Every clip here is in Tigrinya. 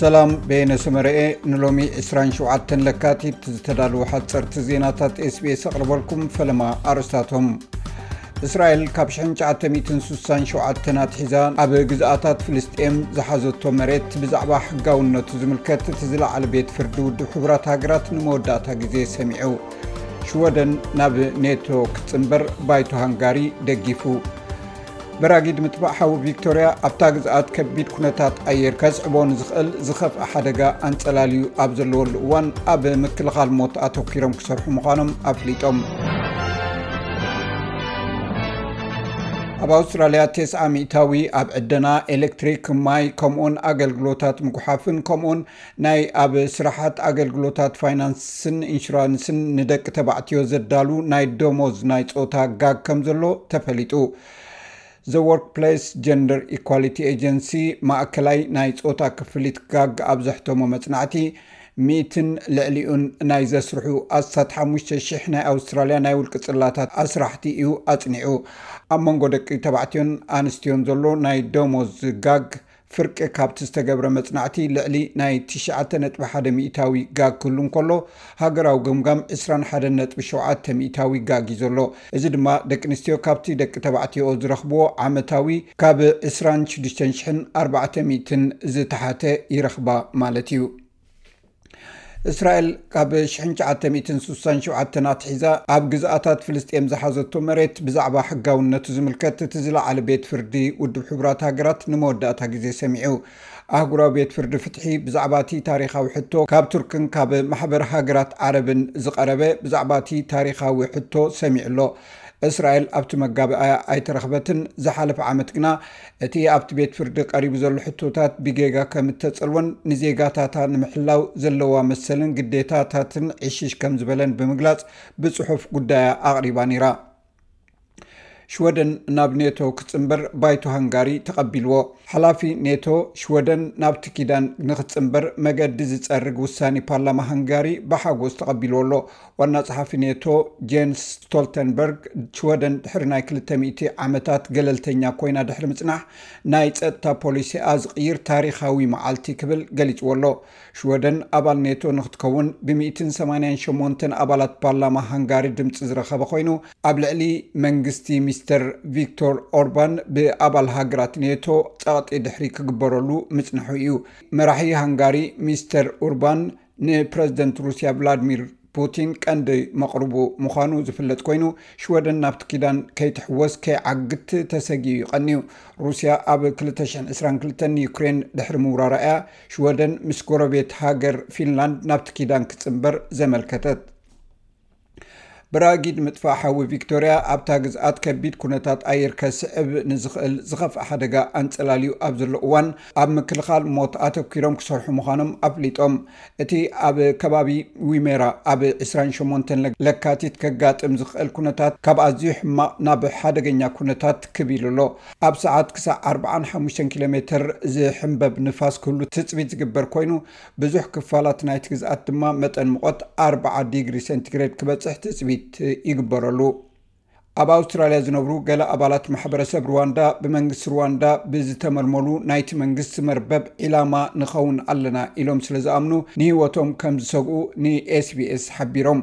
ሰላም ቤነ ሰመረኤ ንሎሚ 27 ለካቲት ዝተዳልዉ ሓፀርቲ ዜናታት ስቤስ ኣቕርበልኩም ፈለማ ኣርስታቶም እስራኤል ካብ 967 ኣትሒዛ ኣብ ግዝኣታት ፍልስጤም ዝሓዘቶ መሬት ብዛዕባ ሕጋውነቱ ዝምልከት እቲ ዝለዓለ ቤት ፍርዲ ውድብ ሕቡራት ሃገራት ንመወዳእታ ግዜ ሰሚዑ ሽወደን ናብ ኔቶ ክትፅምበር ባይቶ ሃንጋሪ ደጊፉ በራጊድ ምጥፋእ ሓዊ ቪክቶርያ ኣብታ ግዝኣት ከቢድ ኩነታት ኣየር ከስዕቦ ንዝኽእል ዝኸፍኣ ሓደጋ ኣንፀላልዩ ኣብ ዘለወሉ እዋን ኣብ ምክልኻል ሞት ኣተኪሮም ክሰርሑ ምዃኖም ኣፍሊጦም ኣብ ኣውስትራልያ ቴስዓ ሚታዊ ኣብ ዕደና ኤሌክትሪክ ማይ ከምኡውን ኣገልግሎታት ምጉሓፍን ከምኡውን ናይ ኣብ ስራሓት ኣገልግሎታት ፋይናንስን ኢንሹራንስን ንደቂ ተባዕትዮ ዘዳሉ ናይ ደሞዝ ናይ ፆታ ጋግ ከም ዘሎ ተፈሊጡ። ዘ ወርክፕሌስ ጀንደር ኢኳሊቲ ኤጀንሲ ማእከላይ ናይ ፆታ ክፍሊት ጋግ ኣብ ዘሕተሞ መፅናዕቲ ሚእትን ልዕሊኡን ናይ ዘስርሑ ኣስታት ሓሙሽተ ሽሕ ናይ ኣውስትራልያ ናይ ውልቂ ፅላታት ኣስራሕቲ እዩ ኣፅኒዑ። ኣብ መንጎ ደቂ ተባዕትዮን ኣንስትዮን ዘሎ ናይ ደሞዝ ጋግ ፍርቂ ካብቲ ዝተገብረ መጽናዕቲ ልዕሊ ናይ ትሽዓተ ነጥቢ ሓደ ሚእታዊ ጋግ ክህሉ እንከሎ፣ ሃገራዊ ገምጋም ዕስራን ሓደን ነጥቢ ሸውዓተ ሚእታዊ ጋግ እዩ ዘሎ። እዚ ድማ ደቂ ኣንስትዮ ካብቲ ደቂ ተባዕትዮ ዝረኽብዎ ዓመታዊ ካብ ዕስራን ሽዱሽተን ሽሕን ኣርባዕተ ሚእትን ዝተሓተ ይረኽባ ማለት እዩ። እስራኤል ካብ 1967 ኣትሒዛ ኣብ ግዝኣታት ፍልስጥኤም ዝሓዘቶ መሬት ብዛዕባ ሕጋውነቱ ዝምልከት እቲ ዝለዓለ ቤት ፍርዲ ውድብ ሕቡራት ሃገራት ንመወዳእታ ግዜ ሰሚዑ ኣህጉራዊ ቤት ፍርዲ ፍትሒ ብዛዕባ እቲ ታሪካዊ ሕቶ ካብ ቱርክን ካብ ማሕበር ሃገራት ዓረብን ዝቀረበ ብዛዕባ እቲ ታሪካዊ ሕቶ ሰሚዑ ኣሎ እስራኤል ኣብቲ መጋቢኣያ ኣይተረኽበትን ዝሓለፈ ዓመት ግና እቲ ኣብቲ ቤት ፍርዲ ቀሪቡ ዘሎ ሕቶታት ብጌጋ ከም እተጸልወን ንዜጋታታ ንምሕላው ዘለዋ መሰልን ግዴታታትን ዕሽሽ ከም ዝበለን ብምግላጽ ብጽሑፍ ጉዳያ ኣቕሪባ ነይራ። ሽወደን ናብ ኔቶ ክጽንበር ባይቶ ሃንጋሪ ተቐቢልዎ። ሓላፊ ኔቶ፣ ሽወደን ናብቲ ኪዳን ንክትጽንበር መገዲ ዝጸርግ ውሳኔ ፓርላማ ሃንጋሪ ብሓጎስ ተቐቢልዎ ኣሎ። ዋና ጸሓፊ ኔቶ ጄንስ ስቶልተንበርግ ሽወደን ድሕሪ ናይ 200 ዓመታት ገለልተኛ ኮይና ድሕሪ ምጽናሕ ናይ ጸጥታ ፖሊሲኣ ዝቕይር ታሪኻዊ መዓልቲ ክብል ገሊጽዎ ኣሎ ሽወደን ኣባል ኔቶ ንክትከውን ብ188 ኣባላት ፓርላማ ሃንጋሪ ድምፂ ዝረኸበ ኮይኑ ኣብ ልዕሊ መንግስቲ ሚስተር ቪክቶር ኦርባን ብኣባል ሃገራት ኔቶ ጸቕጢ ድሕሪ ክግበረሉ ምጽንሑ እዩ መራሒ ሃንጋሪ ሚስተር ኡርባን ንፕረዚደንት ሩስያ ቭላድሚር ፑቲን ቀንዲ መቕርቡ ምዃኑ ዝፍለጥ ኮይኑ ሽወደን ናብቲ ኪዳን ከይትሕወስ ከይዓግት ተሰጊኡ ይቐንዩ ሩስያ ኣብ 222 ዩክሬን ድሕሪ ምውራራ እያ ሽወደን ምስ ጎረቤት ሃገር ፊንላንድ ናብቲ ኪዳን ክፅምበር ዘመልከተት ብራጊድ ምጥፋእ ሓዊ ቪክቶርያ ኣብታ ግዝኣት ከቢድ ኩነታት ኣየር ከስዕብ ንዝኽእል ዝኸፍእ ሓደጋ ኣንፀላልዩ ኣብ ዘሎ እዋን ኣብ ምክልኻል ሞት ኣተኪሮም ክሰርሑ ምዃኖም ኣፍሊጦም እቲ ኣብ ከባቢ ዊሜራ ኣብ 28 ለካቲት ከጋጥም ዝኽእል ኩነታት ካብ ኣዝዩ ሕማቕ ናብ ሓደገኛ ኩነታት ክብ ኢሉ ኣሎ ኣብ ሰዓት ክሳዕ 45 ኪሎ ሜትር ዝሕምበብ ንፋስ ክህሉ ትፅቢት ዝግበር ኮይኑ ብዙሕ ክፋላት ናይቲ ግዝኣት ድማ መጠን ሙቐት ኣርብዓ ዲግሪ ሴንቲግሬድ ክበጽሕ ትጽቢት ይግበረሉ። ኣብ ኣውስትራልያ ዝነብሩ ገለ ኣባላት ማሕበረሰብ ሩዋንዳ ብመንግስቲ ሩዋንዳ ብዝተመልመሉ ናይቲ መንግስቲ መርበብ ዒላማ ንኸውን ኣለና ኢሎም ስለ ዝኣምኑ ንህይወቶም ከም ዝሰግኡ ንኤስቢኤስ ሓቢሮም።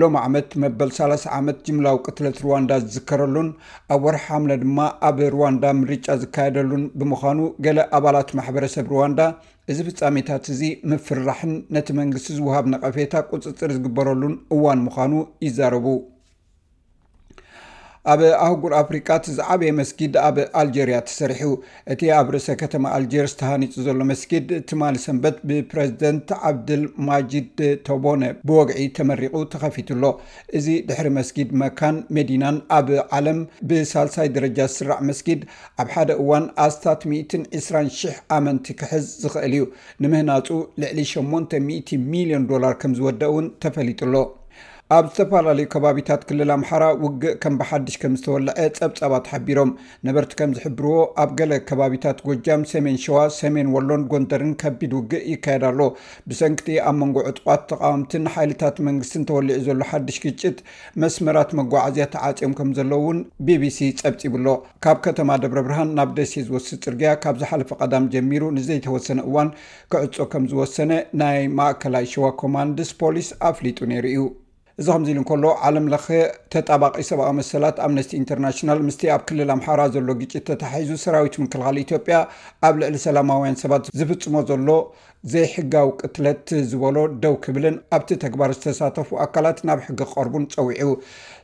ሎሚ ዓመት መበል ሳላሳ ዓመት ጅምላዊ ቅትለት ሩዋንዳ ዝዝከረሉን ኣብ ወርሒ ሓምለ ድማ ኣብ ሩዋንዳ ምርጫ ዝካየደሉን ብምዃኑ ገለ ኣባላት ማሕበረሰብ ሩዋንዳ እዚ ፍጻሜታት እዚ ምፍርራሕን ነቲ መንግስቲ ዝወሃብ ነቐፌታ ቁጽጽር ዝግበረሉን እዋን ምዃኑ ይዛረቡ። ኣብ ኣህጉር ኣፍሪቃ እቲ ዝዓበየ መስጊድ ኣብ ኣልጀርያ ተሰሪሑ እቲ ኣብ ርእሰ ከተማ ኣልጀርስ ተሃኒፁ ዘሎ መስጊድ ትማሊ ሰንበት ብፕረዚደንት ዓብድል ማጂድ ተቦነ ብወግዒ ተመሪቑ ተኸፊቱ ኣሎ እዚ ድሕሪ መስጊድ መካን መዲናን ኣብ ዓለም ብሳልሳይ ደረጃ ዝስራዕ መስጊድ ኣብ ሓደ እዋን ኣስታት ሚእትን ዒስራን ሺሕ ኣመንቲ ክሕዝ ዝኽእል እዩ። ንምህናጹ ልዕሊ ሸሞንተ ሚእቲ ሚልዮን ዶላር ከም ዝወደእ እውን ተፈሊጡ ኣሎ። ኣብ ዝተፈላለዩ ከባቢታት ክልል ኣምሓራ ውግእ ከም ብሓድሽ ከም ዝተወልዐ ጸብጻባት ሓቢሮም። ነበርቲ ከም ዝሕብርዎ ኣብ ገለ ከባቢታት ጎጃም፣ ሰሜን ሸዋ፣ ሰሜን ወሎን ጎንደርን ከቢድ ውግእ ይካየድ ኣሎ። ብሰንኪ'ቲ ኣብ መንጎ ዕጡቓት ተቓወምትን ሓይልታት መንግስትን ተወሊዑ ዘሎ ሓድሽ ግጭት መስመራት መጓዓዝያ ተዓጽዮም ከም ዘለዉ እውን ቢቢሲ ጸብጺቡ ኣሎ። ካብ ከተማ ደብረ ብርሃን ናብ ደሴ ዝወስድ ፅርግያ ካብ ዝሓለፈ ቀዳም ጀሚሩ ንዘይተወሰነ እዋን ክዕፆ ከም ዝወሰነ ናይ ማእከላይ ሸዋ ኮማንድስ ፖሊስ ኣፍሊጡ ነይሩ እዩ። እዚ ከምዚ ኢሉ እንከሎ ዓለም ለኸ ተጣባቒ ሰብኣዊ መሰላት ኣምነስቲ ኢንተርናሽናል ምስቲ ኣብ ክልል ኣምሓራ ዘሎ ግጭት ተተሓሒዙ ሰራዊት ምክልኻል ኢትዮጵያ ኣብ ልዕሊ ሰላማውያን ሰባት ዝፍፅሞ ዘሎ ዘይሕጋዊ ቅትለት ዝበሎ ደው ክብልን ኣብቲ ተግባር ዝተሳተፉ ኣካላት ናብ ሕጊ ክቐርቡን ፀዊዑ።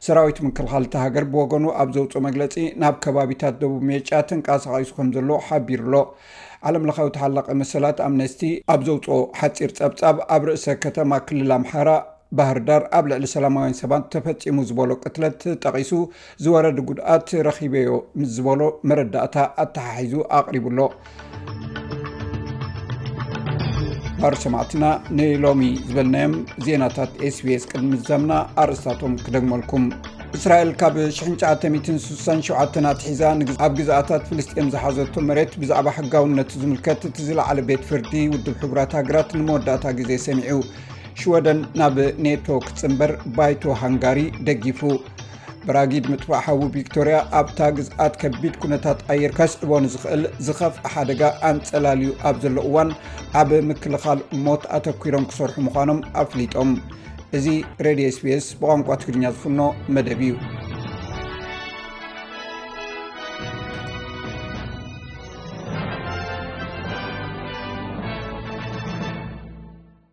ሰራዊት ምክልኻል እታ ሃገር ብወገኑ ኣብ ዘውፅኦ መግለፂ ናብ ከባቢታት ደቡብ ሜጫ ተንቀሳቒሱ ከም ዘሎ ሓቢሩ ኣሎ። ዓለም ለኻዊ ተሓላቒ መሰላት ኣምነስቲ ኣብ ዘውፅኦ ሓፂር ፀብፃብ ኣብ ርእሰ ከተማ ክልል ኣምሓራ ባህርዳር ኣብ ልዕሊ ሰላማውያን ሰባት ተፈፂሙ ዝበሎ ቅትለት ጠቒሱ ዝወረድ ጉድኣት ረኺበዮ ምስ ዝበሎ መረዳእታ ኣተሓሒዙ ኣቕሪቡሎ። ባር ሰማዕትና ንሎሚ ዝበልናዮም ዜናታት ኤስቤስ ቅድሚ ምዛምና ኣርእስታቶም ክደግመልኩም እስራኤል ካብ 967 ኣትሒዛ ኣብ ግዝኣታት ፍልስጥኤም ዝሓዘቶ መሬት ብዛዕባ ሕጋውነቱ ዝምልከት እቲ ዝለዓለ ቤት ፍርዲ ውድብ ሕቡራት ሃገራት ንመወዳእታ ግዜ ሰሚዑ ሽወደን ናብ ኔቶ ክትፅምበር ባይቶ ሃንጋሪ ደጊፉ ብራጊድ ምጥፋእ ሓዊ ቪክቶርያ ኣብታ ግዝኣት ከቢድ ኩነታት ኣየር ከስዕቦ ንዝኽእል ዝኸፍእ ሓደጋ ኣንፀላልዩ ኣብ ዘሎ እዋን ኣብ ምክልኻል ሞት ኣተኪሮም ክሰርሑ ምዃኖም ኣፍሊጦም እዚ ሬድዮ ስፔስ ብቋንቋ ትግርኛ ዝፍኖ መደብ እዩ